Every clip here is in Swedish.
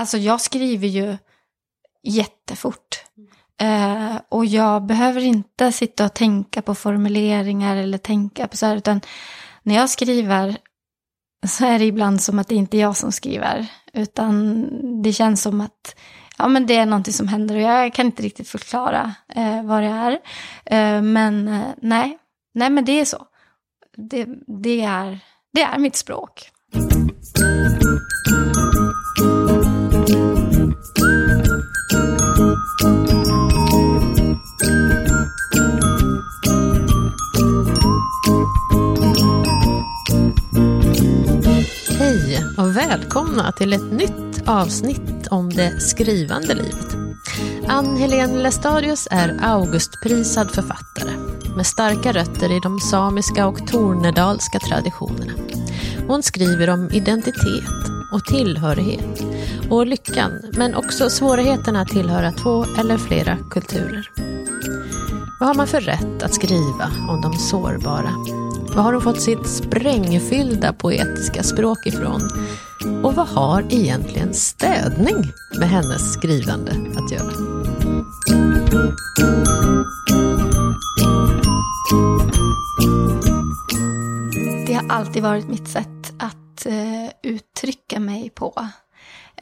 Alltså jag skriver ju jättefort. Eh, och jag behöver inte sitta och tänka på formuleringar eller tänka på så här, utan när jag skriver så är det ibland som att det inte är jag som skriver, utan det känns som att ja, men det är någonting som händer och jag kan inte riktigt förklara eh, vad det är. Eh, men eh, nej, nej men det är så. Det, det, är, det är mitt språk. Och välkomna till ett nytt avsnitt om det skrivande livet. Ann-Helén Lestadius är Augustprisad författare med starka rötter i de samiska och tornedalska traditionerna. Hon skriver om identitet och tillhörighet och lyckan, men också svårigheterna att tillhöra två eller flera kulturer. Vad har man för rätt att skriva om de sårbara? Var har hon fått sitt sprängfyllda poetiska språk ifrån? Och vad har egentligen städning med hennes skrivande att göra? Det har alltid varit mitt sätt att uh, uttrycka mig på.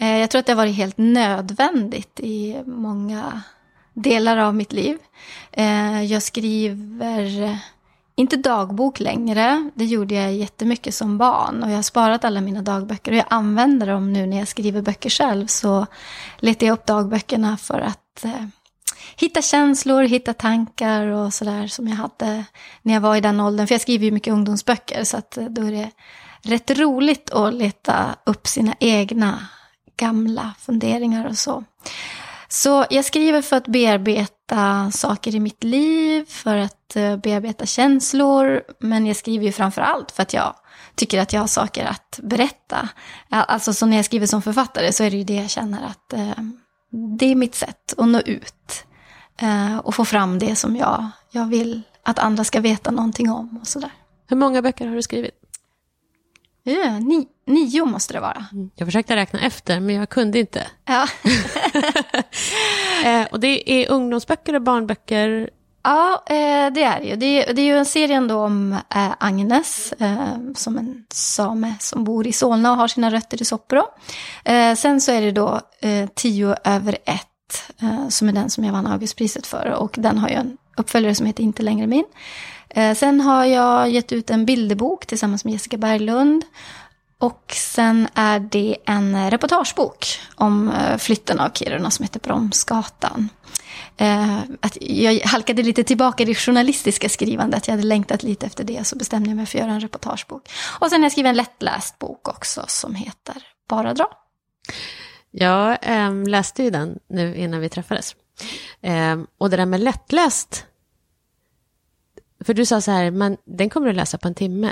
Uh, jag tror att det har varit helt nödvändigt i många delar av mitt liv. Uh, jag skriver inte dagbok längre. Det gjorde jag jättemycket som barn. Och jag har sparat alla mina dagböcker. Och jag använder dem nu när jag skriver böcker själv. Så letar jag upp dagböckerna för att eh, hitta känslor, hitta tankar och sådär som jag hade när jag var i den åldern. För jag skriver ju mycket ungdomsböcker. Så att eh, då är det rätt roligt att leta upp sina egna gamla funderingar och så. Så jag skriver för att bearbeta saker i mitt liv, för att eh, bearbeta känslor, men jag skriver ju framför allt för att jag tycker att jag har saker att berätta. Alltså så när jag skriver som författare så är det ju det jag känner att eh, det är mitt sätt att nå ut. Eh, och få fram det som jag, jag vill att andra ska veta någonting om och sådär. Hur många böcker har du skrivit? Ja, ni, nio måste det vara. Jag försökte räkna efter, men jag kunde inte. Ja. eh, och det är ungdomsböcker och barnböcker? Ja, eh, det är det ju. Det är, det är ju en serie ändå om eh, Agnes, som en same som bor i Solna och har sina rötter i Soppero. Sen så är det då Tio över ett, som är den som jag vann Augustpriset för. Och den har ju en uppföljare som heter Inte längre min. Eh, sen har jag gett ut en bilderbok tillsammans med Jessica Berglund. Och sen är det en reportagebok om eh, flytten av Kiruna som heter Bromsgatan. Eh, att jag halkade lite tillbaka i det journalistiska skrivandet. Jag hade längtat lite efter det så bestämde jag mig för att göra en reportagebok. Och sen har jag skrivit en lättläst bok också som heter Bara dra. Jag eh, läste ju den nu innan vi träffades. Eh, och det där med lättläst för du sa så här, men den kommer du läsa på en timme.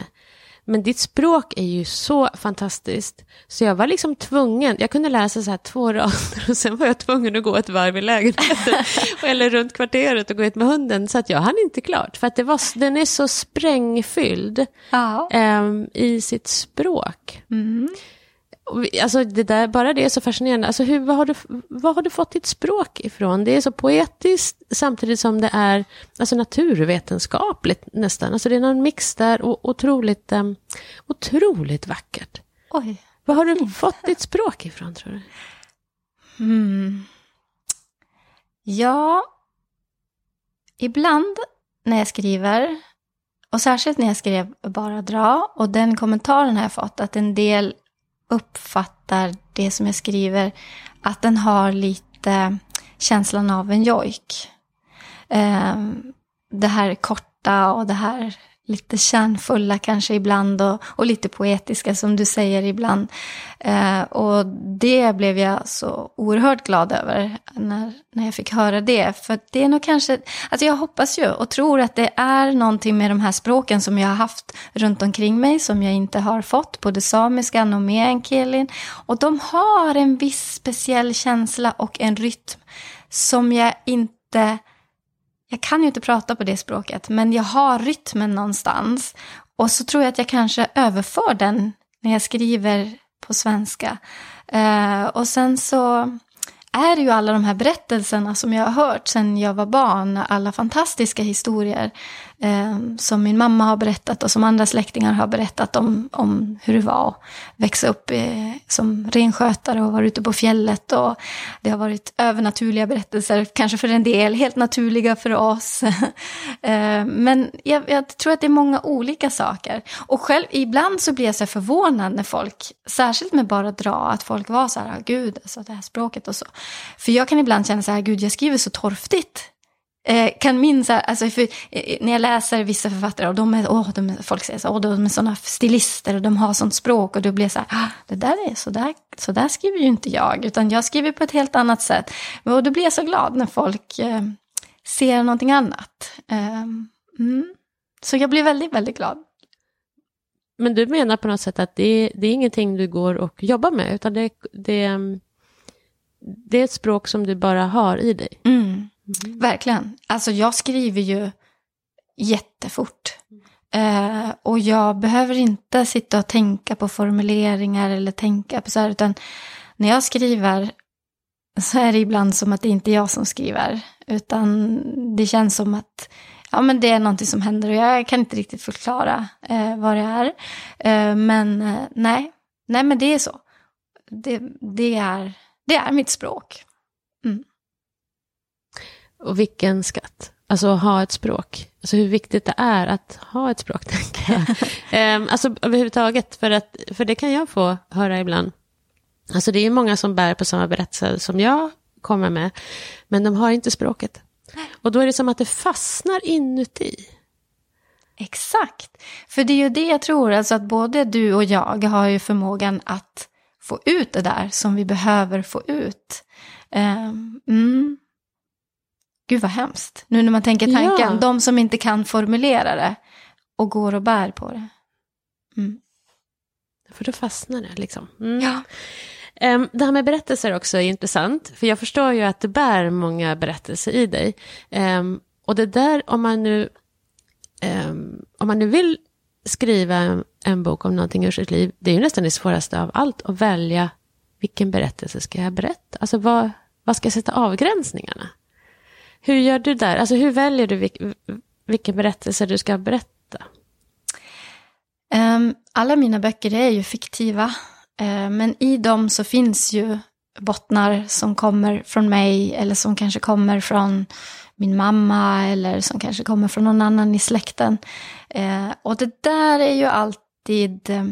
Men ditt språk är ju så fantastiskt. Så jag var liksom tvungen, jag kunde läsa så här två rader och sen var jag tvungen att gå ett varv i lägenheten. eller runt kvarteret och gå ut med hunden. Så att jag hann inte klart. För att det var, den är så sprängfylld um, i sitt språk. Mm. Alltså det där, bara det är så fascinerande. Alltså hur, vad, har du, vad har du fått ditt språk ifrån? Det är så poetiskt samtidigt som det är alltså naturvetenskapligt nästan. Alltså det är någon mix där och otroligt, um, otroligt vackert. Oj. Vad har du fått ditt språk ifrån tror du? Mm. Ja, ibland när jag skriver, och särskilt när jag skrev Bara dra, och den kommentaren har jag fått, att en del uppfattar det som jag skriver, att den har lite känslan av en jojk. Ehm, det här korta och det här lite kärnfulla kanske ibland och, och lite poetiska som du säger ibland. Eh, och det blev jag så oerhört glad över när, när jag fick höra det. För det är nog kanske, alltså jag hoppas ju och tror att det är någonting med de här språken som jag har haft runt omkring mig som jag inte har fått, både samiskan och meänkielin. Och de har en viss speciell känsla och en rytm som jag inte jag kan ju inte prata på det språket, men jag har rytmen någonstans. Och så tror jag att jag kanske överför den när jag skriver på svenska. Uh, och sen så är det ju alla de här berättelserna som jag har hört sedan jag var barn. Alla fantastiska historier eh, som min mamma har berättat och som andra släktingar har berättat om, om hur det var att växa upp eh, som renskötare och vara ute på fjället. Och det har varit övernaturliga berättelser, kanske för en del, helt naturliga för oss. eh, men jag, jag, tror att det är många olika saker. Och själv, ibland så blir jag så förvånad när folk, särskilt med bara dra, att folk var så här, gud, alltså det här språket och så. För jag kan ibland känna så här, gud, jag skriver så torftigt. Eh, kan här, alltså för, eh, när jag läser vissa författare och de är, åh, de är, folk säger så, åh, de är sådana stilister och de har sånt språk och då blir jag så här, ah, det där är så där, så där skriver ju inte jag, utan jag skriver på ett helt annat sätt. Och då blir jag så glad när folk eh, ser någonting annat. Eh, mm. Så jag blir väldigt, väldigt glad. Men du menar på något sätt att det, det är ingenting du går och jobbar med, utan det, det, det är ett språk som du bara har i dig? Mm. Mm. Verkligen. Alltså jag skriver ju jättefort. Eh, och jag behöver inte sitta och tänka på formuleringar eller tänka på så här, utan när jag skriver så är det ibland som att det inte är jag som skriver, utan det känns som att ja, men det är någonting som händer och jag kan inte riktigt förklara eh, vad det är. Eh, men eh, nej, nej men det är så. Det, det, är, det är mitt språk. Mm. Och vilken skatt. Alltså att ha ett språk. Alltså hur viktigt det är att ha ett språk, tänker jag. um, alltså överhuvudtaget, för, att, för det kan jag få höra ibland. Alltså det är många som bär på samma berättelse som jag kommer med, men de har inte språket. Och då är det som att det fastnar inuti. Exakt. För det är ju det jag tror, alltså att både du och jag har ju förmågan att få ut det där som vi behöver få ut. Um, mm. Gud vad hemskt. Nu när man tänker tanken. Ja. De som inte kan formulera det och går och bär på det. Mm. För då fastnar det liksom. Mm. Ja. Um, det här med berättelser också är intressant. För jag förstår ju att det bär många berättelser i dig. Um, och det där, om man nu, om man nu vill skriva en, bok om någonting ur sitt liv, det är ju nästan det svåraste av allt, att välja vilken berättelse ska jag berätta? Alltså vad, vad ska jag sätta avgränsningarna? Hur gör du där? Alltså hur väljer du vilk, vilken berättelse du ska berätta? Um, alla mina böcker är ju fiktiva. Uh, men i dem så finns ju bottnar som kommer från mig eller som kanske kommer från min mamma eller som kanske kommer från någon annan i släkten. Eh, och det där är ju alltid eh,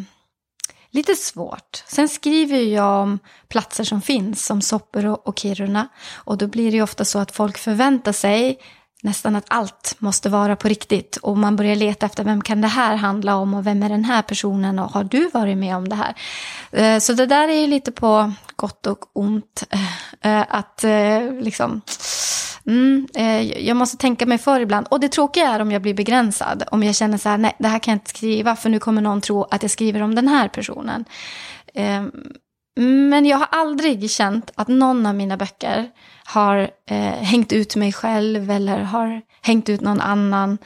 lite svårt. Sen skriver jag om platser som finns, som Soppero och Kiruna. Och då blir det ju ofta så att folk förväntar sig nästan att allt måste vara på riktigt. Och man börjar leta efter vem kan det här handla om och vem är den här personen och har du varit med om det här? Eh, så det där är ju lite på gott och ont. Eh, eh, att eh, liksom Mm, jag måste tänka mig för ibland. Och det tråkiga är om jag blir begränsad. Om jag känner så här, nej, det här kan jag inte skriva för nu kommer någon tro att jag skriver om den här personen. Ehm, men jag har aldrig känt att någon av mina böcker har eh, hängt ut mig själv eller har hängt ut någon annan.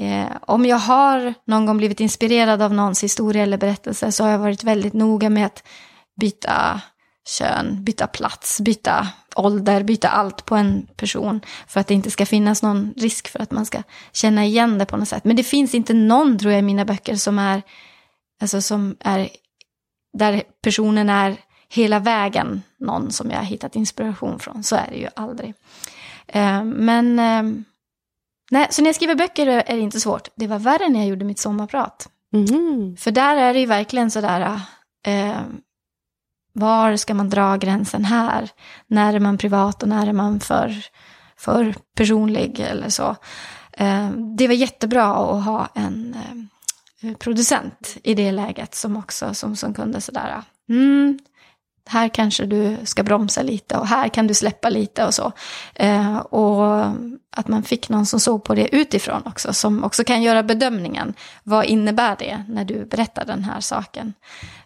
Eh, om jag har någon gång blivit inspirerad av någons historia eller berättelse så har jag varit väldigt noga med att byta kön, byta plats, byta ålder, byta allt på en person. För att det inte ska finnas någon risk för att man ska känna igen det på något sätt. Men det finns inte någon, tror jag, i mina böcker som är, alltså som är, där personen är hela vägen någon som jag har hittat inspiration från. Så är det ju aldrig. Eh, men, eh, nej, så när jag skriver böcker är det inte svårt. Det var värre när jag gjorde mitt sommarprat. Mm. För där är det ju verkligen sådär, eh, var ska man dra gränsen här? När är man privat och när är man för, för personlig eller så? Eh, det var jättebra att ha en eh, producent i det läget som också som, som kunde sådär, ah, mm, här kanske du ska bromsa lite och här kan du släppa lite och så. Eh, och att man fick någon som såg på det utifrån också, som också kan göra bedömningen. Vad innebär det när du berättar den här saken?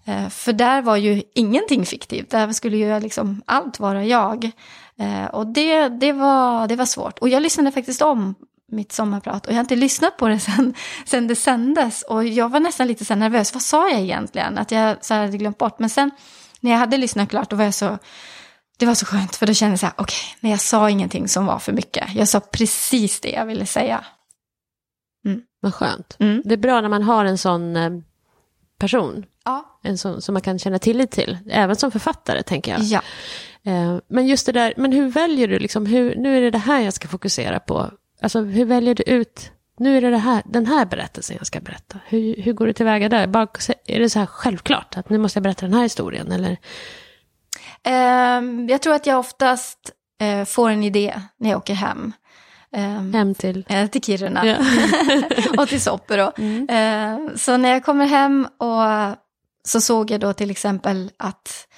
Eh, för där var ju ingenting fiktivt, där skulle ju liksom allt vara jag. Eh, och det, det, var, det var svårt. Och jag lyssnade faktiskt om mitt sommarprat och jag har inte lyssnat på det sen, sen det sändes. Och jag var nästan lite så nervös, vad sa jag egentligen? Att jag så hade glömt bort. Men sen när jag hade lyssnat klart, då var jag så... Det var så skönt, för då kände jag så här, okej, okay, när jag sa ingenting som var för mycket. Jag sa precis det jag ville säga. Mm. Vad skönt. Mm. Det är bra när man har en sån eh, person. Ja. En sån som man kan känna tillit till, även som författare tänker jag. Ja. Eh, men just det där, men hur väljer du liksom, hur, nu är det det här jag ska fokusera på. Alltså hur väljer du ut, nu är det, det här, den här berättelsen jag ska berätta. Hur, hur går du tillväga där? Bara, är det så här självklart att nu måste jag berätta den här historien eller? Uh, jag tror att jag oftast uh, får en idé när jag åker hem. Um, hem till? Uh, till Kiruna. Ja. och till Soppero. Mm. Uh, så när jag kommer hem och så såg jag då till exempel att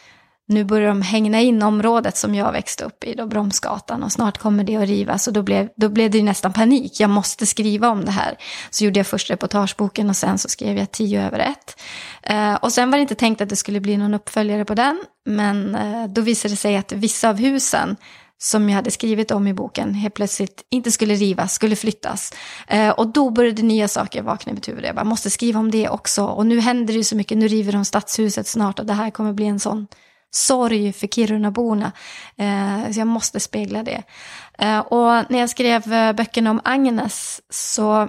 nu börjar de hängna in området som jag växte upp i, då Bromsgatan, och snart kommer det att rivas. Och då blev, då blev det nästan panik, jag måste skriva om det här. Så gjorde jag först reportageboken och sen så skrev jag tio över ett. Eh, och sen var det inte tänkt att det skulle bli någon uppföljare på den, men eh, då visade det sig att vissa av husen som jag hade skrivit om i boken helt plötsligt inte skulle rivas, skulle flyttas. Eh, och då började nya saker vakna i mitt huvud. Jag bara, måste skriva om det också. Och nu händer det ju så mycket, nu river de stadshuset snart och det här kommer bli en sån sorg för Kirunaborna. Eh, så jag måste spegla det. Eh, och när jag skrev eh, böckerna om Agnes så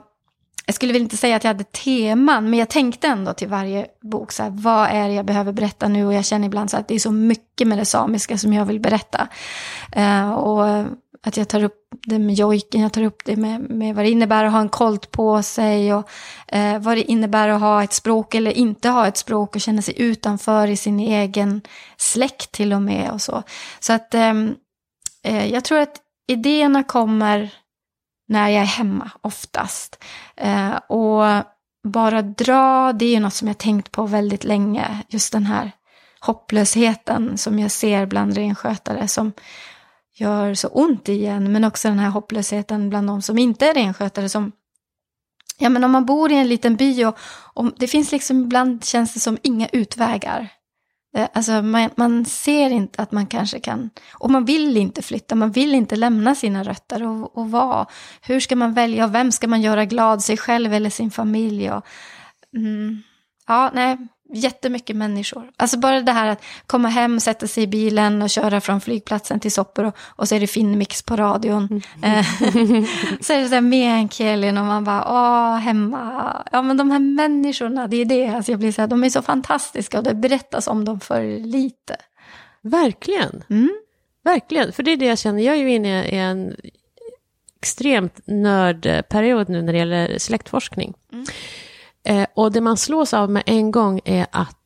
jag skulle väl inte säga att jag hade teman, men jag tänkte ändå till varje bok, så här, vad är det jag behöver berätta nu? Och jag känner ibland så att det är så mycket med det samiska som jag vill berätta. Uh, och att jag tar upp det med jojken, jag tar upp det med, med vad det innebär att ha en kolt på sig och uh, vad det innebär att ha ett språk eller inte ha ett språk och känna sig utanför i sin egen släkt till och med och så. Så att um, uh, jag tror att idéerna kommer när jag är hemma oftast. Eh, och bara dra, det är ju något som jag tänkt på väldigt länge, just den här hopplösheten som jag ser bland renskötare som gör så ont igen, men också den här hopplösheten bland de som inte är renskötare som Ja men om man bor i en liten by och, och det finns liksom ibland känns det som inga utvägar. Eh, alltså man, man, ser inte att man kanske kan, och man vill inte flytta, man vill inte lämna sina rötter och, och vara. Hur ska man välja och vem ska man göra glad, sig själv eller sin familj? Och, mm, ja, nej, jättemycket människor. Alltså bara det här att komma hem, sätta sig i bilen och köra från flygplatsen till Soppor och, och så är det Finnmix på radion. Mm. så är det här meänkielin och man bara, åh, hemma. Ja men de här människorna, det är det, alltså jag blir så här, de är så fantastiska och det berättas om dem för lite. Verkligen. Mm. Verkligen, för det är det jag känner, jag är ju inne i en extremt nördperiod nu när det gäller släktforskning. Mm. Eh, och det man slås av med en gång är att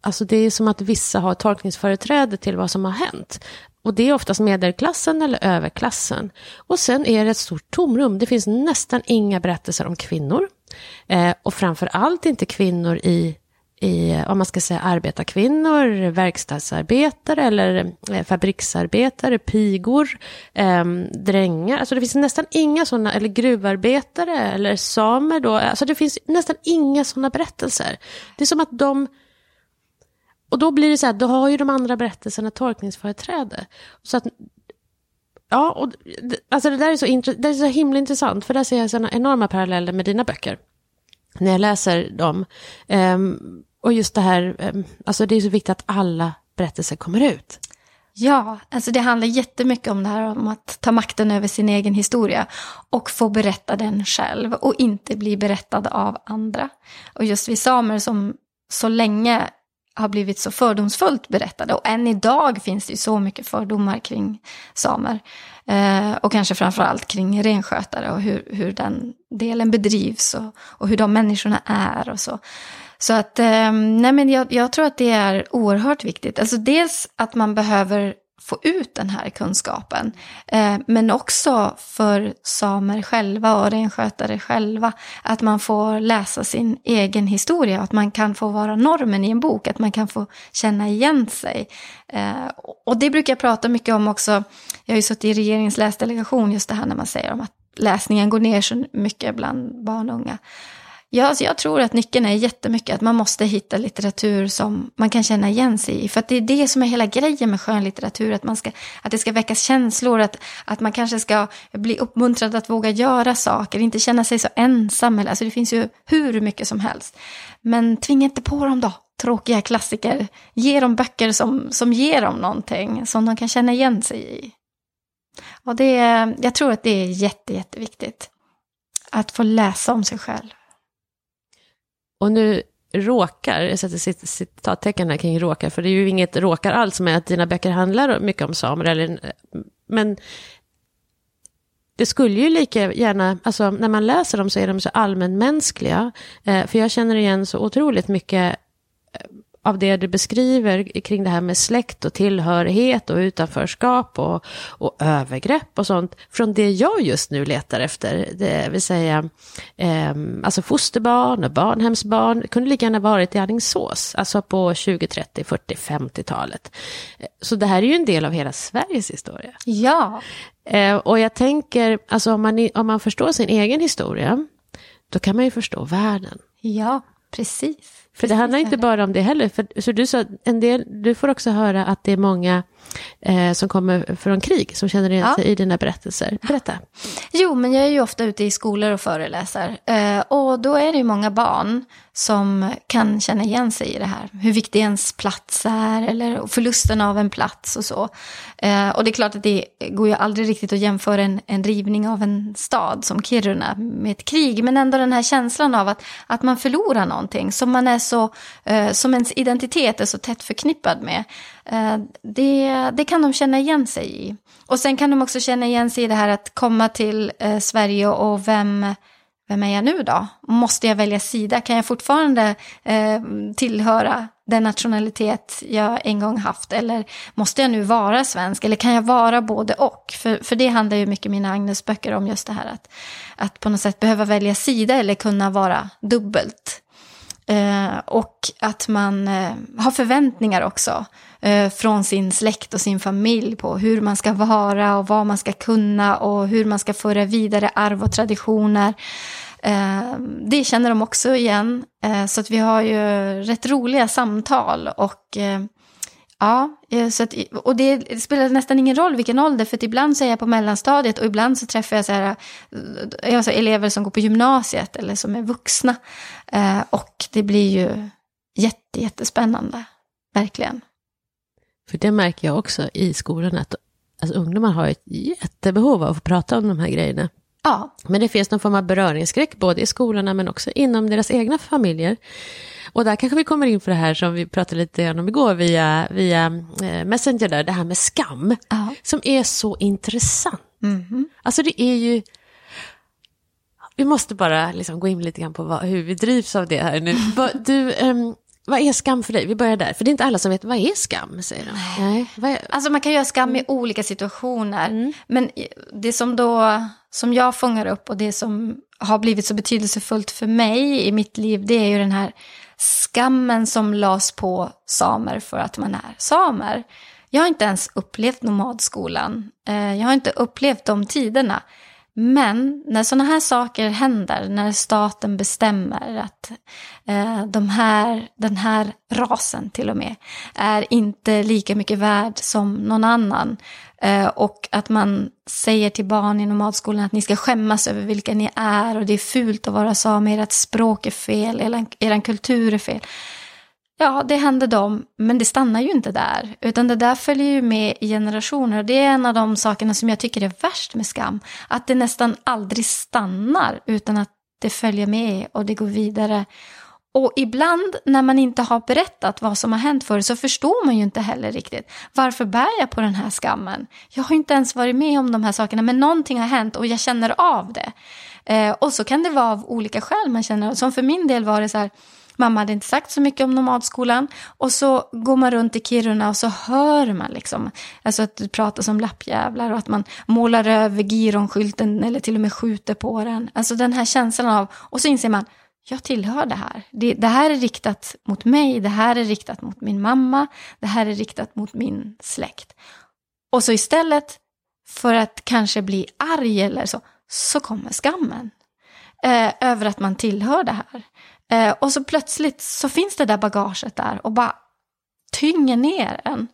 alltså det är som att vissa har tolkningsföreträde till vad som har hänt. Och det är oftast medelklassen eller överklassen. Och sen är det ett stort tomrum. Det finns nästan inga berättelser om kvinnor. Eh, och framför allt inte kvinnor i i, om man ska säga arbetarkvinnor, verkstadsarbetare eller eh, fabriksarbetare, pigor, eh, drängar. Alltså det finns nästan inga sådana, eller gruvarbetare eller samer då. Alltså det finns nästan inga sådana berättelser. Det är som att de och då blir det så här, då har ju de andra berättelserna tolkningsföreträde. Så att, ja, och, alltså det där är så, det är så himla intressant, för där ser jag sådana enorma paralleller med dina böcker. När jag läser dem. Um, och just det här, eh, alltså det är så viktigt att alla berättelser kommer ut. Ja, alltså det handlar jättemycket om det här om att ta makten över sin egen historia och få berätta den själv och inte bli berättad av andra. Och just vi samer som så länge har blivit så fördomsfullt berättade och än idag finns det ju så mycket fördomar kring samer. Eh, och kanske framförallt kring renskötare och hur, hur den delen bedrivs och, och hur de människorna är och så. Så att, eh, nej men jag, jag, tror att det är oerhört viktigt. Alltså dels att man behöver få ut den här kunskapen. Eh, men också för samer själva och renskötare själva. Att man får läsa sin egen historia. Att man kan få vara normen i en bok. Att man kan få känna igen sig. Eh, och det brukar jag prata mycket om också. Jag har ju suttit i regeringens läsdelegation. Just det här när man säger om att läsningen går ner så mycket bland barn och unga. Ja, alltså jag tror att nyckeln är jättemycket att man måste hitta litteratur som man kan känna igen sig i. För att det är det som är hela grejen med skönlitteratur, att, man ska, att det ska väckas känslor, att, att man kanske ska bli uppmuntrad att våga göra saker, inte känna sig så ensam. Alltså det finns ju hur mycket som helst. Men tvinga inte på dem då, tråkiga klassiker. Ge dem böcker som, som ger dem någonting, som de kan känna igen sig i. Och det, jag tror att det är jätte, jätteviktigt. Att få läsa om sig själv. Och nu råkar, jag sätter citattecken här kring råkar, för det är ju inget råkar alls med att dina böcker handlar mycket om samer, eller, men det skulle ju lika gärna, alltså när man läser dem så är de så allmänmänskliga, eh, för jag känner igen så otroligt mycket eh, av det du beskriver kring det här med släkt och tillhörighet och utanförskap och, och övergrepp och sånt från det jag just nu letar efter, det vill säga eh, alltså fosterbarn och barnhemsbarn, kunde lika gärna varit i Alingsås, alltså på 20, 30, 40, 50-talet. Så det här är ju en del av hela Sveriges historia. Ja. Eh, och jag tänker, alltså om man, om man förstår sin egen historia, då kan man ju förstå världen. Ja, precis. För det handlar inte bara om det heller. För, så du sa, en del, du får också höra att det är många eh, som kommer från krig som känner igen sig i dina berättelser. Berätta. Jo, men jag är ju ofta ute i skolor och föreläser. Eh, och då är det ju många barn som kan känna igen sig i det här. Hur viktig ens plats är eller förlusten av en plats och så. Eh, och det är klart att det går ju aldrig riktigt att jämföra en, en rivning av en stad som Kiruna med ett krig. Men ändå den här känslan av att, att man förlorar någonting som man är så, eh, som ens identitet är så tätt förknippad med. Eh, det, det kan de känna igen sig i. Och sen kan de också känna igen sig i det här att komma till eh, Sverige och vem vem är jag nu då? Måste jag välja sida? Kan jag fortfarande eh, tillhöra den nationalitet jag en gång haft? Eller måste jag nu vara svensk? Eller kan jag vara både och? För, för det handlar ju mycket mina Agnes-böcker om just det här att, att på något sätt behöva välja sida eller kunna vara dubbelt. Eh, och att man eh, har förväntningar också eh, Eh, från sin släkt och sin familj på hur man ska vara och vad man ska kunna och hur man ska föra vidare arv och traditioner. Eh, det känner de också igen. Eh, så att vi har ju rätt roliga samtal och Ja, så att, och det spelar nästan ingen roll vilken ålder, för att ibland så är jag på mellanstadiet och ibland så träffar jag så här, jag så elever som går på gymnasiet eller som är vuxna. och det blir ju jätte, jättespännande, verkligen. För det märker jag också i skolan, att alltså, ungdomar har ett jättebehov av att prata om de här grejerna. Ja. Men det finns någon form av beröringsskräck både i skolorna men också inom deras egna familjer. Och där kanske vi kommer in på det här som vi pratade lite om igår via, via eh, Messenger, där, det här med skam, ja. som är så intressant. Mm -hmm. Alltså det är ju, vi måste bara liksom gå in lite grann på vad, hur vi drivs av det här nu. Du, um, vad är skam för dig? Vi börjar där. För det är inte alla som vet, vad är skam? Säger de. Nej. Nej. Alltså man kan göra skam i olika situationer. Mm. Men det som då, som jag fångar upp och det som har blivit så betydelsefullt för mig i mitt liv, det är ju den här skammen som lades på samer för att man är samer. Jag har inte ens upplevt nomadskolan. Eh, jag har inte upplevt de tiderna. Men när sådana här saker händer, när staten bestämmer att eh, de här, den här rasen till och med är inte lika mycket värd som någon annan eh, och att man säger till barn i nomadskolan att ni ska skämmas över vilka ni är och det är fult att vara same, ert språk är fel, er, er kultur är fel. Ja, det hände dem, men det stannar ju inte där. Utan det där följer ju med i generationer. Och det är en av de sakerna som jag tycker är värst med skam. Att det nästan aldrig stannar, utan att det följer med och det går vidare. Och ibland när man inte har berättat vad som har hänt för så förstår man ju inte heller riktigt. Varför bär jag på den här skammen? Jag har inte ens varit med om de här sakerna, men någonting har hänt och jag känner av det. Eh, och så kan det vara av olika skäl man känner. Som för min del var det så här, Mamma hade inte sagt så mycket om nomadskolan. Och så går man runt i Kiruna och så hör man liksom, alltså att det pratas om lappjävlar och att man målar över gironskylten eller till och med skjuter på den. Alltså den här känslan av, och så inser man, jag tillhör det här. Det, det, här är riktat mot mig, det här är riktat mot min mamma, det här är riktat mot min släkt. Och så istället för att kanske bli arg eller så, så kommer skammen. eh, över att man tillhör det här. Eh, och så plötsligt så finns det där bagaget där och bara tynger ner en.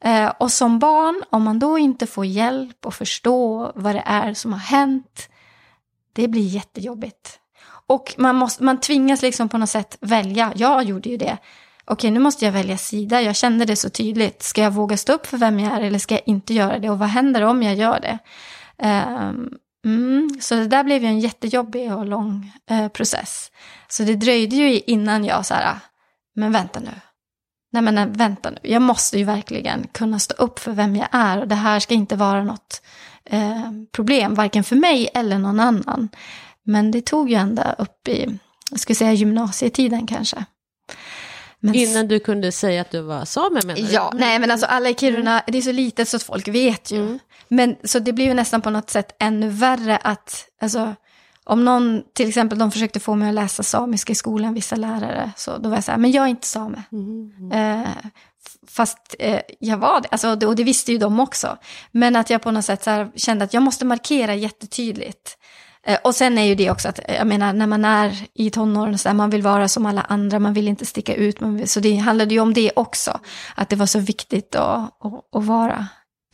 Eh, och som barn, om man då inte får hjälp och förstå vad det är som har hänt, det blir jättejobbigt. Och man, måste, man tvingas liksom på något sätt välja. Jag gjorde ju det. Okej, nu måste jag välja sida. Jag kände det så tydligt. Ska jag våga stå upp för vem jag är eller ska jag inte göra det? Och vad händer om jag gör det? Um, mm, så det där blev ju en jättejobbig och lång eh, process. Så det dröjde ju innan jag så här, men vänta nu. Nej men vänta nu, jag måste ju verkligen kunna stå upp för vem jag är. Och det här ska inte vara något eh, problem, varken för mig eller någon annan. Men det tog ju ända upp i, jag skulle säga gymnasietiden kanske. Men... Innan du kunde säga att du var same menar du? Ja, nej men alltså alla i Kiruna, mm. det är så litet så att folk vet ju. Mm. Men så det blir ju nästan på något sätt ännu värre att, alltså om någon, till exempel de försökte få mig att läsa samiska i skolan, vissa lärare, så då var jag så här, men jag är inte same. Mm. Eh, fast eh, jag var det, alltså, och det visste ju de också. Men att jag på något sätt här, kände att jag måste markera jättetydligt. Eh, och sen är ju det också att, eh, jag menar, när man är i tonåren, så där, man vill vara som alla andra, man vill inte sticka ut. Vill, så det handlade ju om det också, att det var så viktigt att, att, att vara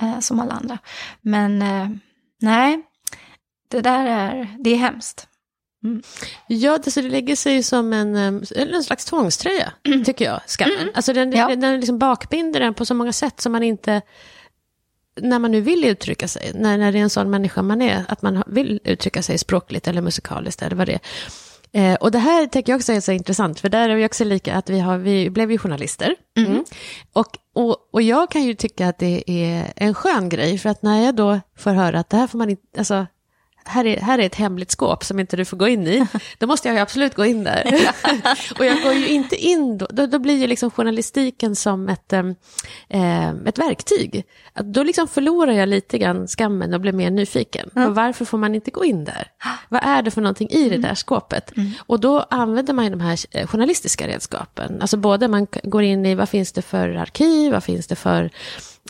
eh, som alla andra. Men eh, nej, det där är, det är hemskt. Mm. Ja, det, lägger sig som en, en slags tvångströja, mm. tycker jag, skammen. Mm. Alltså den, ja. den liksom bakbinder den på så många sätt som man inte när man nu vill uttrycka sig, när, när det är en sån människa man är, att man vill uttrycka sig språkligt eller musikaliskt eller vad det är. Eh, och det här tänker jag också är så intressant, för där är vi också lika, att vi, har, vi blev ju journalister. Mm. Mm. Och, och, och jag kan ju tycka att det är en skön grej, för att när jag då får höra att det här får man inte, alltså här är, här är ett hemligt skåp som inte du får gå in i, då måste jag ju absolut gå in där. och jag går ju inte in då, då, då blir ju liksom journalistiken som ett, eh, ett verktyg. Då liksom förlorar jag lite grann skammen och blir mer nyfiken. Mm. Varför får man inte gå in där? Vad är det för någonting i det mm. där skåpet? Mm. Och då använder man ju de här eh, journalistiska redskapen. Alltså både man går in i vad finns det för arkiv, vad finns det för...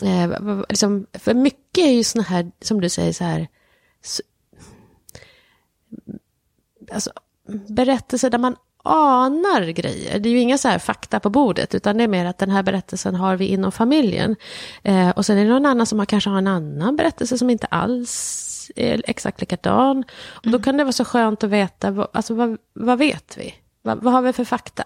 Eh, liksom, för mycket är ju sådana här, som du säger, så här alltså, berättelser där man anar grejer. Det är ju inga så här fakta på bordet, utan det är mer att den här berättelsen har vi inom familjen. Eh, och sen är det någon annan som har, kanske har en annan berättelse som inte alls är exakt likadan. Och då mm. kan det vara så skönt att veta, alltså vad, vad vet vi? Vad, vad har vi för fakta?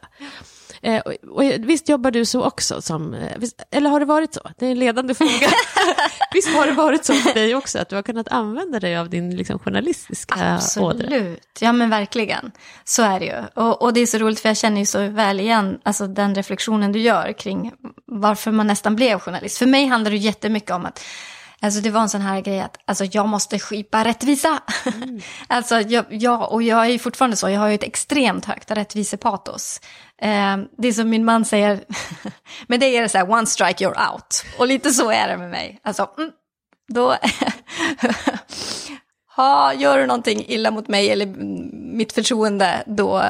Eh, och, och, visst jobbar du så också? Som, eh, visst, eller har det varit så? Det är en ledande fråga. visst har det varit så för dig också, att du har kunnat använda dig av din liksom, journalistiska Absolut, ådra? ja men verkligen. Så är det ju. Och, och, det är så roligt för jag känner ju så väl igen alltså, den reflektionen du gör kring varför man nästan blev journalist. För mig handlar det jättemycket om att Alltså det var en sån här grej att alltså, jag måste skipa rättvisa. Mm. alltså jag, jag, och jag är ju fortfarande så, jag har ju ett extremt högt rättvisepatos. Eh, det är som min man säger, med det är det så här, one strike you're out. Och lite så är det med mig. Alltså, mm, då... ha, gör du någonting illa mot mig eller mitt förtroende, då,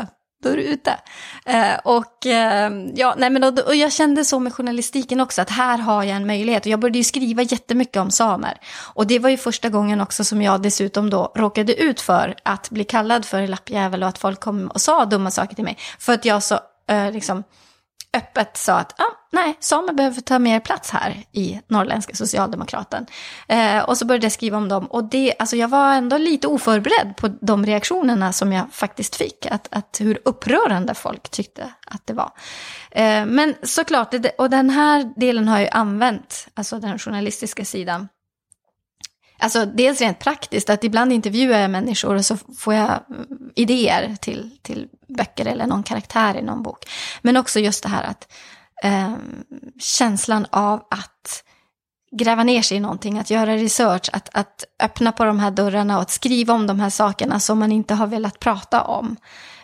då ute. Eh, och, eh, ja, nej, men, och, och jag kände så med journalistiken också, att här har jag en möjlighet. Och jag började ju skriva jättemycket om samer. Och det var ju första gången också som jag dessutom då råkade ut för att bli kallad för lappjävel och att folk kom och sa dumma saker till mig. För att jag så eh, liksom öppet sa att ah, nej, samer behöver ta mer plats här i Norrländska Socialdemokraten. Eh, och så började jag skriva om dem. Och det, alltså jag var ändå lite oförberedd på de reaktionerna som jag faktiskt fick. Att, att hur upprörande folk tyckte att det var. Eh, men såklart, och den här delen har jag använt, alltså den journalistiska sidan, Alltså dels rent praktiskt, att ibland intervjuar jag människor och så får jag mm, idéer till, till böcker eller någon karaktär i någon bok. Men också just det här att eh, känslan av att gräva ner sig i någonting, att göra research, att, att öppna på de här dörrarna och att skriva om de här sakerna som man inte har velat prata om.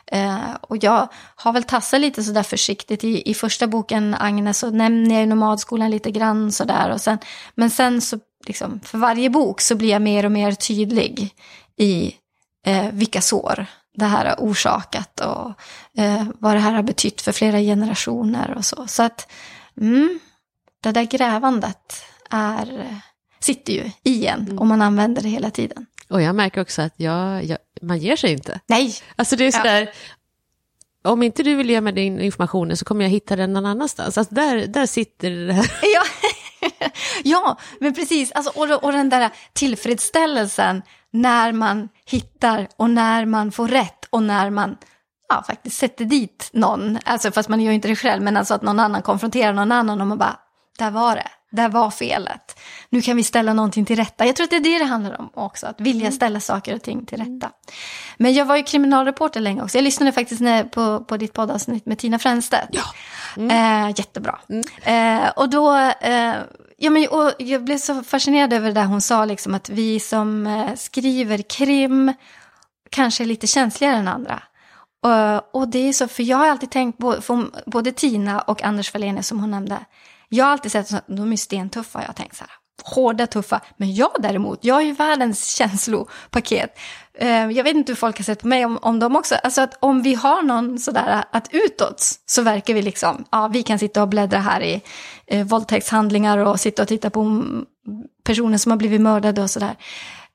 Eh, och jag har väl tassat lite sådär försiktigt. I, I första boken, Agnes, så nämner jag nomadskolan lite grann sådär. Och sen, men sen så, liksom, för varje bok så blir jag mer och mer tydlig i eh, vilka sår det här har orsakat och eh, vad det här har betytt för flera generationer och så. Så att mm, det där grävandet är, sitter ju i en mm. om man använder det hela tiden. Och jag märker också att jag, jag, man ger sig inte. Nej. Alltså det är sådär, ja. om inte du vill ge mig din information så kommer jag hitta den någon annanstans. Alltså där, där sitter det här. Ja. ja, men precis. Alltså, och, och den där tillfredsställelsen när man hittar och när man får rätt och när man ja, faktiskt sätter dit någon. Alltså fast man gör inte det själv, men alltså att någon annan konfronterar någon annan och man bara, där var det. Där var felet. Nu kan vi ställa någonting till rätta. Jag tror att det är det det handlar om också, att vilja mm. ställa saker och ting till rätta. Men jag var ju kriminalreporter länge också. Jag lyssnade faktiskt på, på ditt poddavsnitt med Tina Fränstedt. Ja. Mm. Eh, jättebra. Mm. Eh, och då, eh, ja, men, och jag blev så fascinerad över det där hon sa, liksom, att vi som eh, skriver krim kanske är lite känsligare än andra. Och, och det är så, för jag har alltid tänkt, både, både Tina och Anders Wallenius som hon nämnde, jag har alltid sett att de är stentuffa. Jag har tänkt så här, hårda, tuffa. Men jag däremot, jag är ju världens känslopaket. Eh, jag vet inte hur folk har sett på mig, om, om de också, alltså att om vi har någon sådär att utåt så verkar vi liksom, ja vi kan sitta och bläddra här i eh, våldtäktshandlingar och sitta och titta på personer som har blivit mördade och sådär.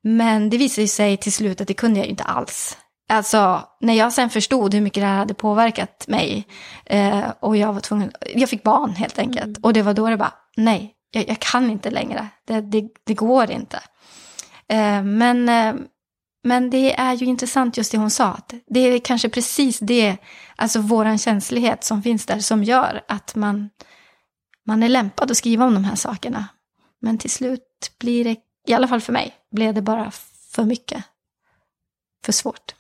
Men det visade sig till slut att det kunde jag ju inte alls. Alltså, när jag sen förstod hur mycket det här hade påverkat mig eh, och jag var tvungen, jag fick barn helt enkelt. Mm. Och det var då det bara, nej, jag, jag kan inte längre, det, det, det går inte. Eh, men, eh, men det är ju intressant just det hon sa, att det är kanske precis det, alltså våran känslighet som finns där som gör att man, man är lämpad att skriva om de här sakerna. Men till slut blir det, i alla fall för mig, blev det bara för mycket, för svårt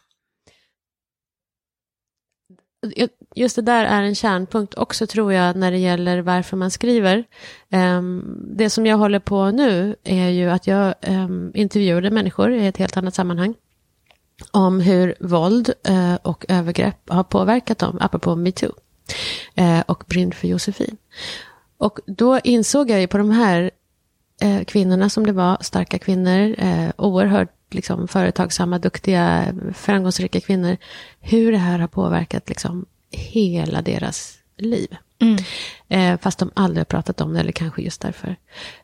just det där är en kärnpunkt också tror jag när det gäller varför man skriver. Ehm, det som jag håller på nu är ju att jag ehm, intervjuade människor i ett helt annat sammanhang om hur våld eh, och övergrepp har påverkat dem, apropå metoo, eh, och Brinn för Josefin. Och då insåg jag ju på de här eh, kvinnorna som det var, starka kvinnor, oerhört liksom, företagsamma, duktiga, framgångsrika kvinnor, hur det här har påverkat liksom, hela deras liv. Mm. Eh, fast de aldrig har pratat om det, eller kanske just därför.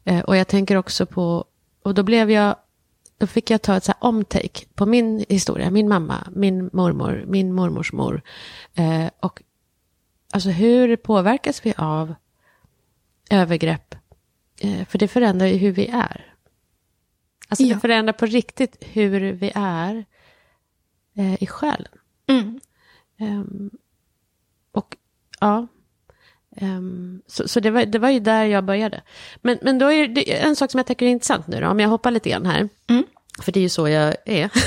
Eh, och jag tänker också på, och då blev jag, då fick jag ta ett så här omtake på min historia, min mamma, min mormor, min mormors mor. Eh, och alltså hur påverkas vi av övergrepp? Eh, för det förändrar ju hur vi är. Alltså ja. det förändrar på riktigt hur vi är eh, i själen. Mm. Um, och ja, um, så, så det, var, det var ju där jag började. Men, men då är det en sak som jag tycker är intressant nu då, om jag hoppar lite grann här. Mm. För det är ju så jag är.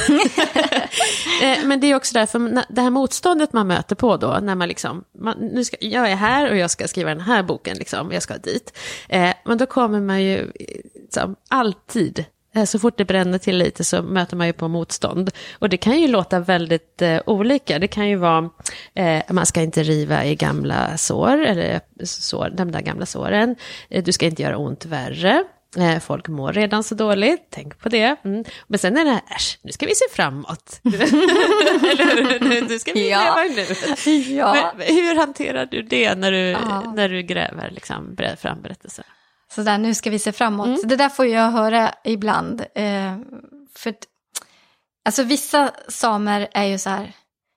Eh, men det är också därför, det här motståndet man möter på då, när man liksom, man, nu ska, jag är här och jag ska skriva den här boken, liksom, jag ska dit. Eh, men då kommer man ju liksom, alltid Eh, så fort det bränner till lite så möter man ju på motstånd. Och det kan ju låta väldigt eh, olika. Det kan ju vara, eh, man ska inte riva i gamla sår, eller sår, de där gamla såren. Eh, du ska inte göra ont värre. Eh, folk mår redan så dåligt, tänk på det. Mm. Men sen är det här, äsch, nu ska vi se framåt. eller? Nu ska vi ja. leva nu. Ja. Men, hur hanterar du det när du, ja. när du gräver liksom, fram berättelser? Sådär, nu ska vi se framåt. Mm. Det där får jag höra ibland. Eh, för alltså vissa samer är ju så här,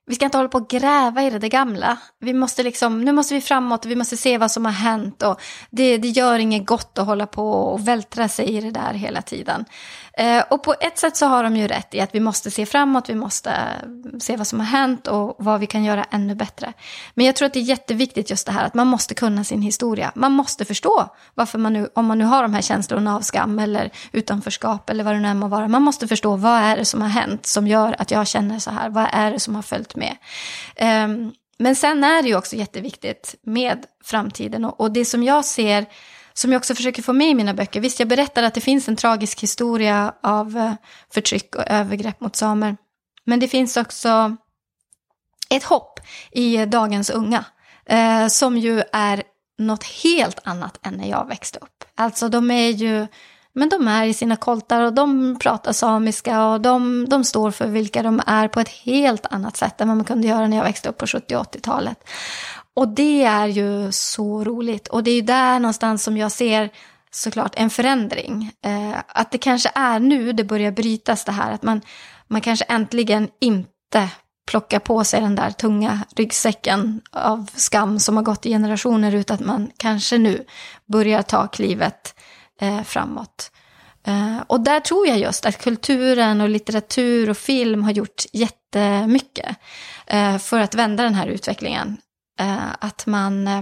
vi ska inte hålla på och gräva i det, det gamla. Vi måste liksom, nu måste vi framåt och vi måste se vad som har hänt. Och det, det gör inget gott att hålla på och vältra sig i det där hela tiden. Eh, och på ett sätt så har de ju rätt i att vi måste se framåt, vi måste eh, se vad som har hänt och vad vi kan göra ännu bättre. Men jag tror att det är jätteviktigt just det här att man måste kunna sin historia. Man måste förstå varför man nu, om man nu har de här känslorna av skam eller utanförskap eller vad det nu än må vara. Man måste förstå vad är det som har hänt som gör att jag känner så här, vad är det som har följt med. Ehm, men sen är det ju också jätteviktigt med framtiden och, och det som jag ser som jag också försöker få med i mina böcker. Visst, jag berättar att det finns en tragisk historia av eh, förtryck och övergrepp mot samer. Men det finns också ett hopp i dagens unga, eh, som ju är något helt annat än när jag växte upp. Alltså de är ju, men de är i sina koltar och de pratar samiska och de, de står för vilka de är på ett helt annat sätt än vad man kunde göra när jag växte upp på 70 80-talet. Och det är ju så roligt. Och det är ju där någonstans som jag ser såklart en förändring. Eh, att det kanske är nu det börjar brytas det här, att man, man kanske äntligen inte plockar på sig den där tunga ryggsäcken av skam som har gått i generationer, utan att man kanske nu börjar ta klivet eh, framåt. Eh, och där tror jag just att kulturen och litteratur och film har gjort jättemycket eh, för att vända den här utvecklingen. Eh, att man, eh,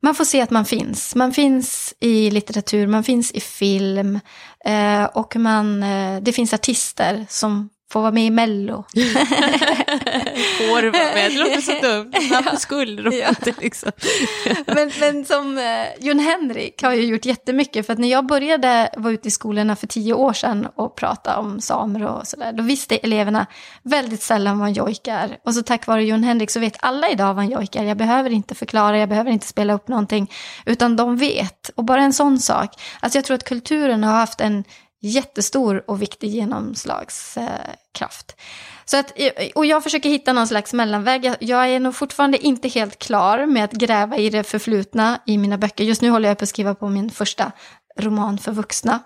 man får se att man finns. Man finns i litteratur, man finns i film eh, och man, eh, det finns artister som får vara med i Mello. får vara med, det låter så dumt. Varför skulle de Ja. inte liksom? men, men som eh, Jon Henrik har ju gjort jättemycket. För att när jag började vara ute i skolorna för tio år sedan och prata om samer och sådär. Då visste eleverna väldigt sällan vad en jojk är. Och så tack vare Jon Henrik så vet alla idag vad en jojk är. Jag behöver inte förklara, jag behöver inte spela upp någonting. Utan de vet. Och bara en sån sak. Alltså jag tror att kulturen har haft en jättestor och viktig genomslagskraft. Så att, och jag försöker hitta någon slags mellanväg. Jag, är nog fortfarande inte helt klar med att gräva i det förflutna i mina böcker. Just nu håller jag på att skriva på min första roman för vuxna.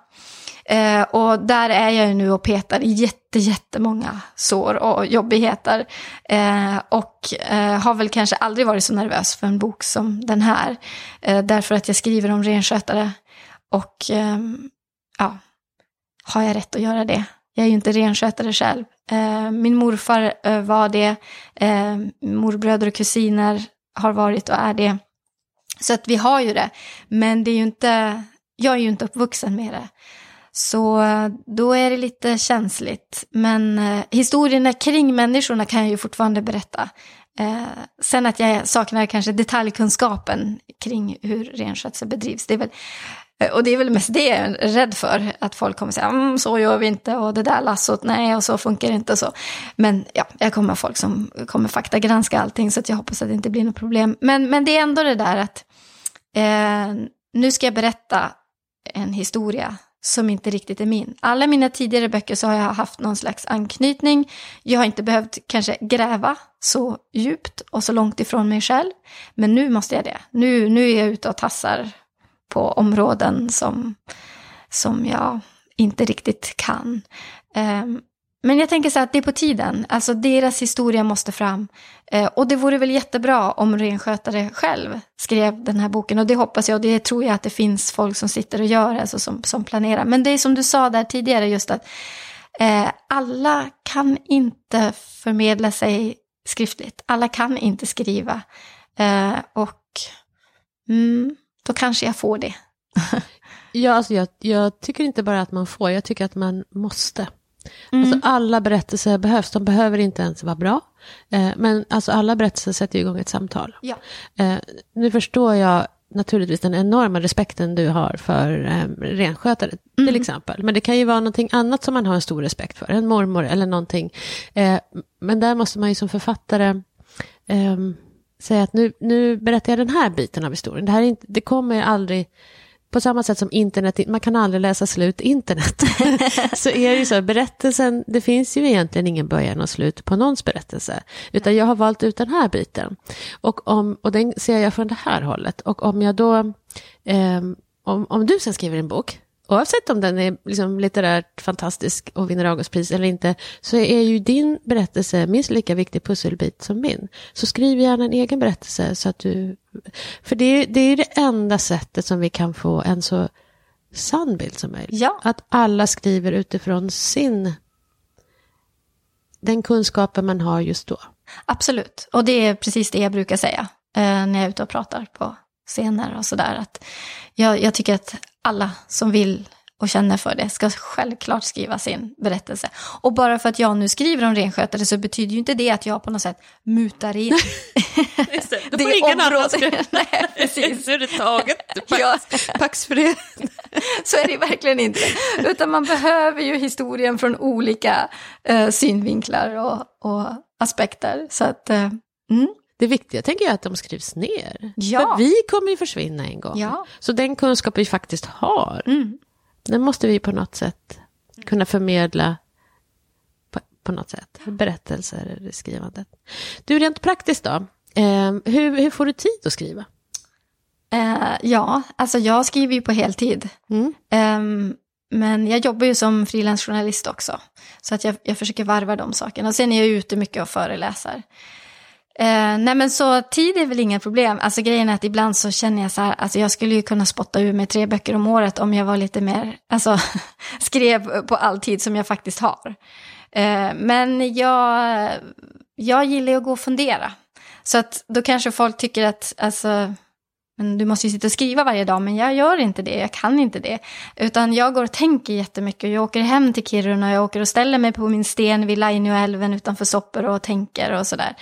Eh, och där är jag ju nu och petar i jätte, jättemånga sår och jobbigheter. Eh, och eh, har väl kanske aldrig varit så nervös för en bok som den här. Eh, därför att jag skriver om renskötare. Och ehm, ja, har jag rätt att göra det? Jag är ju inte renskötare själv. Eh, min morfar eh, var det. Eh, morbröder och kusiner har varit och är det. Så att vi har ju det. Men det är ju inte, jag är ju inte uppvuxen med det. Så eh, då är det lite känsligt. Men eh, historierna kring människorna kan jag ju fortfarande berätta. Eh, sen att jag saknar kanske detaljkunskapen kring hur renskötsel bedrivs. Det är väl, Eh, och det är väl mest det jag är rädd för. Att folk kommer säga mm, så gör vi inte och det där lassot, nej och så funkar det inte och så. Men ja, jag kommer ha folk som kommer faktagranska allting så att jag hoppas att det inte blir något problem. Men, men det är ändå det där att eh, nu ska jag berätta en historia som inte riktigt är min. Alla mina tidigare böcker så har jag haft någon slags anknytning. Jag har inte behövt kanske gräva så djupt och så långt ifrån mig själv. Men nu måste jag det. Nu, nu är jag ute och tassar på områden som, som jag inte riktigt kan. Um, men jag tänker så här att det är på tiden. Alltså deras historia måste fram. Eh, och det vore väl jättebra om renskötare själv skrev den här boken. Och det hoppas jag och det tror jag att det finns folk som sitter och gör, alltså som, som planerar. Men det är som du sa där tidigare, just att eh, alla kan inte förmedla sig skriftligt. Alla kan inte skriva. Eh, och mm, då kanske jag får det. Ja, alltså jag, jag tycker inte bara att man får, jag tycker att man måste. Mm. Alltså alla berättelser behövs, de behöver inte ens vara bra. Eh, men alltså alla berättelser sätter igång ett samtal. Ja. Eh, nu förstår jag naturligtvis den enorma respekten du har för eh, renskötare till Mm. exempel. Men det kan ju vara någonting annat som man har en stor respekt för, en mormor eller någonting. Eh, men där måste man ju som författare ehm, säga att nu, nu berättar jag den här biten av historien. Det, här är inte, det kommer aldrig, på samma sätt som internet, man kan aldrig läsa slut internet. så är det ju så, berättelsen, det finns ju egentligen ingen början och slut på någons berättelse. Utan jag har valt ut den här biten. Och, om, och den ser jag från det här hållet. Och om jag då, eh, om, om du sen skriver en bok, oavsett om den är liksom litterärt fantastisk och vinner Augustpris eller inte, så är ju din berättelse minst lika viktig pusselbit som min. Så skriv gärna en egen berättelse så att du... För det är, det är det enda sättet som vi kan få en så sann bild som möjligt. Ja. Att alla skriver utifrån sin... Den kunskapen man har just då. Absolut, och det är precis det jag brukar säga eh, när jag är ute och pratar på scener och sådär. Jag, jag tycker att alla som vill och känner för det ska självklart skriva sin berättelse. Och bara för att jag nu skriver om renskötare så betyder ju inte det att jag på något sätt mutar in Då får ingen annan skriva. Nej, precis. Så är det taget. Ja. Pax för det. Så är det verkligen inte. Utan man behöver ju historien från olika eh, synvinklar och, och aspekter. Så att, eh, mm, Det viktiga tänker jag att de skrivs ner. Ja. För vi kommer ju försvinna en gång. Ja. Så den kunskap vi faktiskt har, mm. den måste vi på något sätt kunna förmedla på, på något sätt. Berättelser eller skrivandet. Du, rent praktiskt då. Eh, hur, hur får du tid att skriva? Eh, ja, alltså jag skriver ju på heltid. Mm. Ehm, men jag jobbar ju som frilansjournalist också. Så att jag, jag försöker varva de sakerna. Och sen är jag ute mycket och föreläser. Eh, nej men så tid är väl inga problem. Alltså grejen är att ibland så känner jag så här, alltså jag skulle ju kunna spotta ur mig tre böcker om året om jag var lite mer, alltså skrev på all tid som jag faktiskt har. Eh, men jag, jag gillar ju att gå och fundera. Så att då kanske folk tycker att, alltså, men du måste ju sitta och skriva varje dag, men jag gör inte det, jag kan inte det. Utan jag går och tänker jättemycket, jag åker hem till Kiruna, jag åker och ställer mig på min sten vid Lainioälven utanför Soppor och tänker och sådär.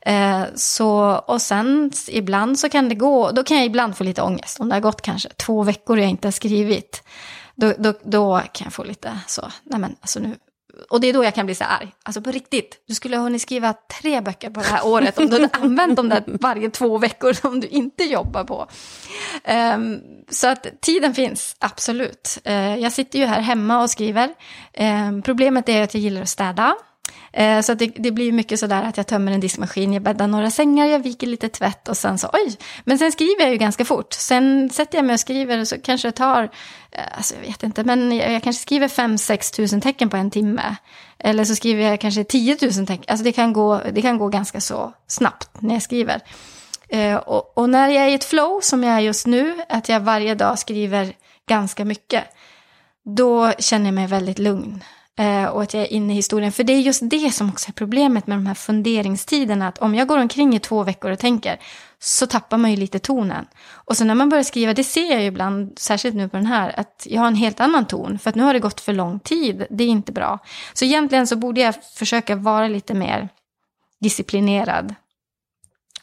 Eh, så, och sen ibland så kan det gå, då kan jag ibland få lite ångest, om det har gått kanske två veckor och jag inte har skrivit. Då, då, då kan jag få lite så, nej men alltså nu, och det är då jag kan bli så arg. Alltså på riktigt, du skulle ha hunnit skriva tre böcker på det här året om du hade använt dem där varje två veckor som du inte jobbar på. Um, så att tiden finns, absolut. Uh, jag sitter ju här hemma och skriver. Um, problemet är att jag gillar att städa. Eh, så det, det, blir mycket sådär att jag tömmer en diskmaskin, jag bäddar några sängar, jag viker lite tvätt och sen så oj. Men sen skriver jag ju ganska fort. Sen sätter jag mig och skriver och så kanske det tar, eh, alltså jag vet inte, men jag, jag kanske skriver 5-6 tusen tecken på en timme. Eller så skriver jag kanske 10 tusen tecken. Alltså det kan, gå, det kan gå ganska så snabbt när jag skriver. Eh, och, och när jag är i ett flow som jag är just nu, att jag varje dag skriver ganska mycket, då känner jag mig väldigt lugn. Eh, och att jag är inne i historien. För det är just det som också är problemet med de här funderingstiderna. Att om jag går omkring i två veckor och tänker så tappar man ju lite tonen. Och så när man börjar skriva, det ser jag ju ibland, särskilt nu på den här, att jag har en helt annan ton. För att nu har det gått för lång tid, det är inte bra. Så egentligen så borde jag försöka vara lite mer disciplinerad.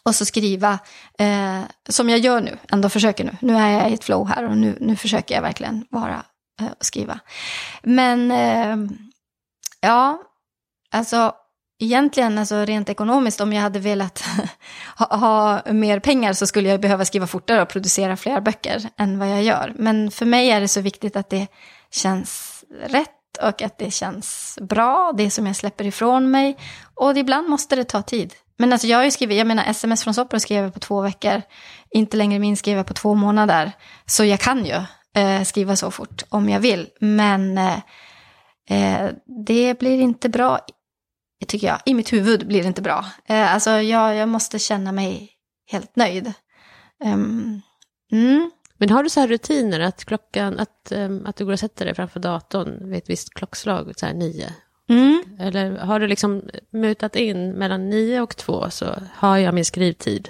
Och så skriva, eh, som jag gör nu, ändå försöker nu. Nu är jag i ett flow här och nu, nu försöker jag verkligen vara eh, skriva. Men eh, Ja, alltså egentligen alltså rent ekonomiskt om jag hade velat ha, ha, mer pengar så skulle jag behöva skriva fortare och producera fler böcker än vad jag gör. Men för mig är det så viktigt att det känns rätt och att det känns bra, det som jag släpper ifrån mig. Och ibland måste det ta tid. Men alltså jag har ju skrivit, jag menar sms från Sopra skrev jag på två veckor, inte längre min skrev jag på två månader. Så jag kan ju eh, skriva så fort om jag vill. Men eh, Eh, det blir inte bra, tycker jag. I mitt huvud blir det inte bra. Eh, alltså jag, jag måste känna mig helt nöjd. Um, mm. Men har du så här rutiner att klockan, att, um, att du går och sätter dig framför datorn vid ett visst klockslag, så här nio? Mm. Eller har du liksom mutat in mellan nio och två så har jag min skrivtid?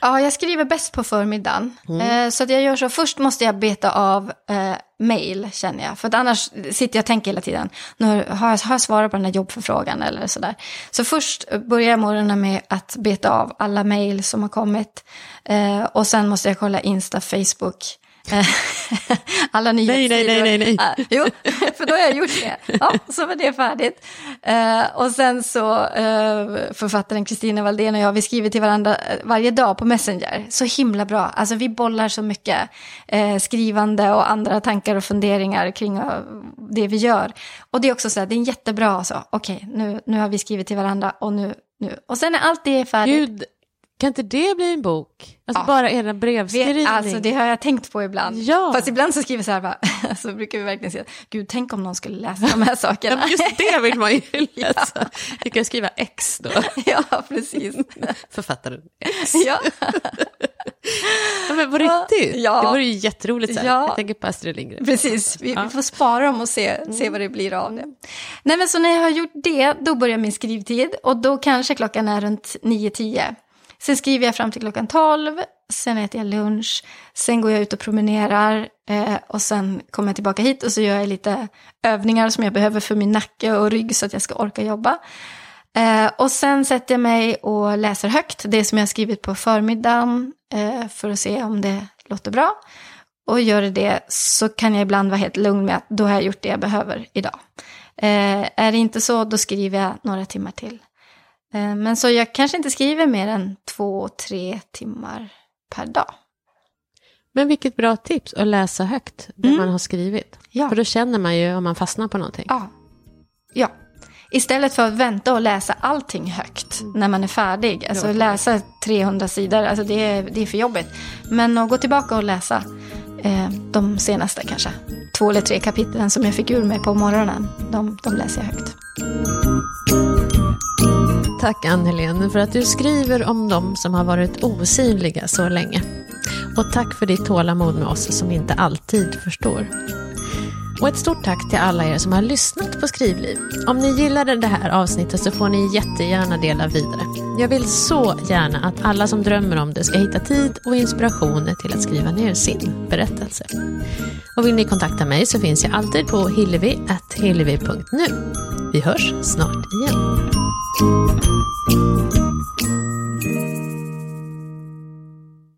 Ja, jag skriver bäst på förmiddagen. Mm. Eh, så att jag gör så, först måste jag beta av eh, mail känner jag. För att annars sitter jag och tänker hela tiden, nu har jag, har jag svarat på den här jobbförfrågan eller sådär. Så först börjar jag morgonen med att beta av alla mail som har kommit. Eh, och sen måste jag kolla Insta, Facebook. alla nyhetssidor. Nej, nej, nej, nej. nej. Uh, jo, för då har jag gjort det. Ja, så var det färdigt. Uh, och sen så uh, författaren Kristina Valdén och jag, vi skriver till varandra varje dag på Messenger. Så himla bra. Alltså vi bollar så mycket skrivande och andra tankar och funderingar kring det vi gör. Och det är också så här, det är jättebra så, okej, okay, nu, nu har vi skrivit till varandra och nu, nu. Och sen är allt det färdigt. Gud, kan inte det bli en bok? Alltså ja. bara era brevskrivning. Alltså det har jag tänkt på ibland. Ja. Fast ibland så skriver så här, bara, så brukar vi verkligen säga, gud tänk om någon skulle läsa de här sakerna. Ja, just det vill man ju läsa. ja. Du kan skriva X då. ja, precis. Författaren X. Ja. ja men på riktigt, ja. det vore ju jätteroligt. Så här. Ja. Jag tänker på Astrid Lindgren. Precis, vi, vi, får spara dem och se, se mm. vad det blir av det. Nej men så när jag har gjort det, då börjar min skrivtid. Och då kanske klockan är runt 9-10. Sen skriver jag fram till klockan 12, sen äter jag lunch, sen går jag ut och promenerar eh, och sen kommer jag tillbaka hit och så gör jag lite övningar som jag behöver för min nacke och rygg så att jag ska orka jobba. Eh, och sen sätter jag mig och läser högt, det som jag har skrivit på förmiddagen eh, för att se om det låter bra. Och gör det det så kan jag ibland vara helt lugn med att då har jag gjort det jag behöver idag. Eh, är det inte så, då skriver jag några timmar till. Eh, men så jag kanske inte skriver mer än två, tre timmar per dag. Men vilket bra tips att läsa högt det mm. man har skrivit. Ja. För då känner man ju om man fastnar på någonting. Ja. ja. Istället för att vänta och läsa allting högt när man är färdig. Alltså läsa 300 sidor, alltså det är, det är för jobbigt. Men att gå tillbaka och läsa eh, de senaste kanske två eller tre kapitlen som jag fick ur mig på morgonen. De, de läser jag högt. Tack Ann-Helén för att du skriver om dem som har varit osynliga så länge. Och tack för ditt tålamod med oss som inte alltid förstår. Och ett stort tack till alla er som har lyssnat på Skrivliv. Om ni gillade det här avsnittet så får ni jättegärna dela vidare. Jag vill så gärna att alla som drömmer om det ska hitta tid och inspiration till att skriva ner sin berättelse. Och vill ni kontakta mig så finns jag alltid på hillevi.hillevi.nu. Vi hörs snart igen.